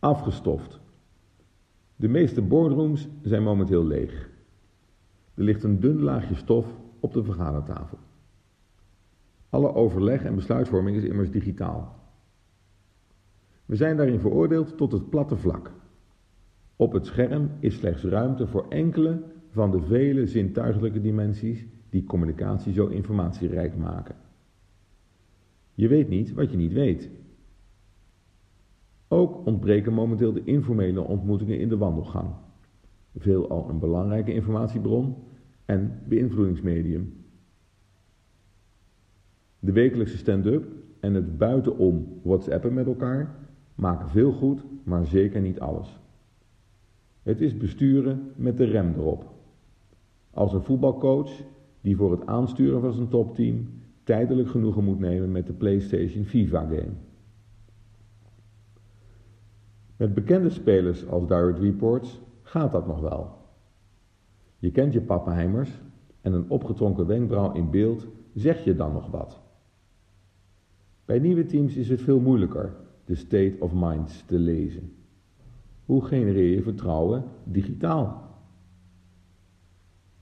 Afgestoft. De meeste boardrooms zijn momenteel leeg. Er ligt een dun laagje stof op de vergadertafel. Alle overleg en besluitvorming is immers digitaal. We zijn daarin veroordeeld tot het platte vlak. Op het scherm is slechts ruimte voor enkele van de vele zintuigelijke dimensies die communicatie zo informatierijk maken. Je weet niet wat je niet weet. Ook ontbreken momenteel de informele ontmoetingen in de wandelgang. Veelal een belangrijke informatiebron en beïnvloedingsmedium. De wekelijkse stand-up en het buitenom WhatsAppen met elkaar maken veel goed, maar zeker niet alles. Het is besturen met de rem erop. Als een voetbalcoach die voor het aansturen van zijn topteam tijdelijk genoegen moet nemen met de PlayStation FIFA game. Met bekende spelers als Direct Reports gaat dat nog wel. Je kent je pappenheimers en een opgetrokken wenkbrauw in beeld zeg je dan nog wat. Bij nieuwe teams is het veel moeilijker de state of minds te lezen. Hoe genereer je vertrouwen digitaal?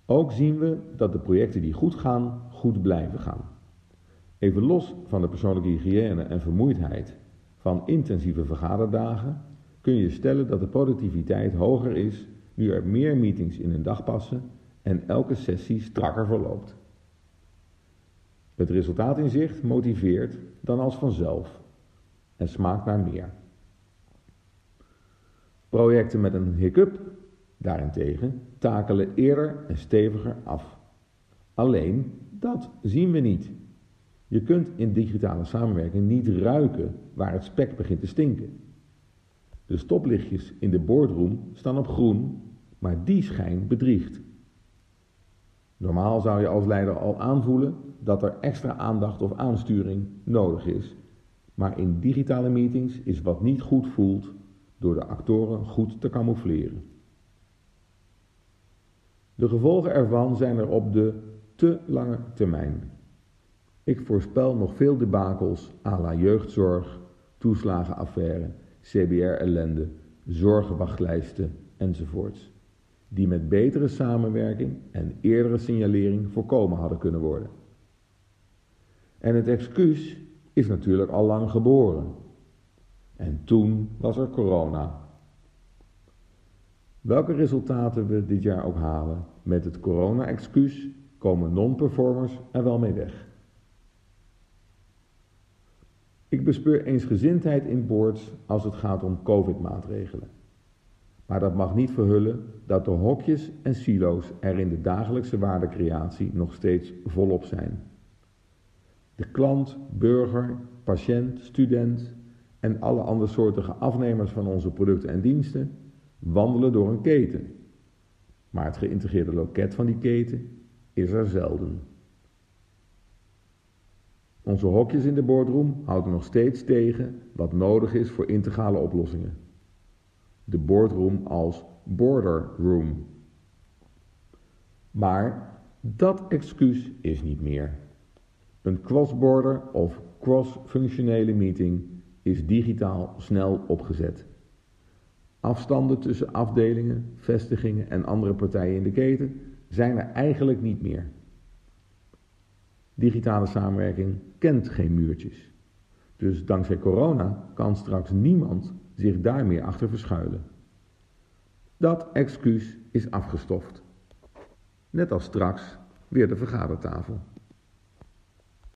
Ook zien we dat de projecten die goed gaan, goed blijven gaan. Even los van de persoonlijke hygiëne en vermoeidheid van intensieve vergaderdagen, kun je stellen dat de productiviteit hoger is nu er meer meetings in een dag passen en elke sessie strakker verloopt. Het resultaat in zicht motiveert dan als vanzelf en smaakt naar meer. Projecten met een hiccup, daarentegen, takelen eerder en steviger af. Alleen dat zien we niet. Je kunt in digitale samenwerking niet ruiken waar het spek begint te stinken. De stoplichtjes in de boardroom staan op groen, maar die schijn bedriegt. Normaal zou je als leider al aanvoelen dat er extra aandacht of aansturing nodig is. Maar in digitale meetings is wat niet goed voelt door de actoren goed te camoufleren. De gevolgen ervan zijn er op de te lange termijn. Ik voorspel nog veel debakels à la jeugdzorg, toeslagenaffaire, CBR-ellende, zorgwachtlijsten enzovoorts, die met betere samenwerking en eerdere signalering voorkomen hadden kunnen worden. En het excuus is natuurlijk al lang geboren. En toen was er corona. Welke resultaten we dit jaar ook halen, met het corona-excuus komen non-performers er wel mee weg. Ik bespeur eensgezindheid in boards als het gaat om COVID-maatregelen. Maar dat mag niet verhullen dat de hokjes en silo's er in de dagelijkse waardecreatie nog steeds volop zijn. De klant, burger, patiënt, student en alle andersoortige afnemers van onze producten en diensten wandelen door een keten. Maar het geïntegreerde loket van die keten is er zelden. Onze hokjes in de boardroom houden nog steeds tegen wat nodig is voor integrale oplossingen. De boardroom als border room. Maar dat excuus is niet meer. Een cross-border of cross-functionele meeting is digitaal snel opgezet. Afstanden tussen afdelingen, vestigingen en andere partijen in de keten zijn er eigenlijk niet meer. Digitale samenwerking kent geen muurtjes. Dus dankzij corona kan straks niemand zich daar meer achter verschuilen. Dat excuus is afgestoft. Net als straks weer de vergadertafel.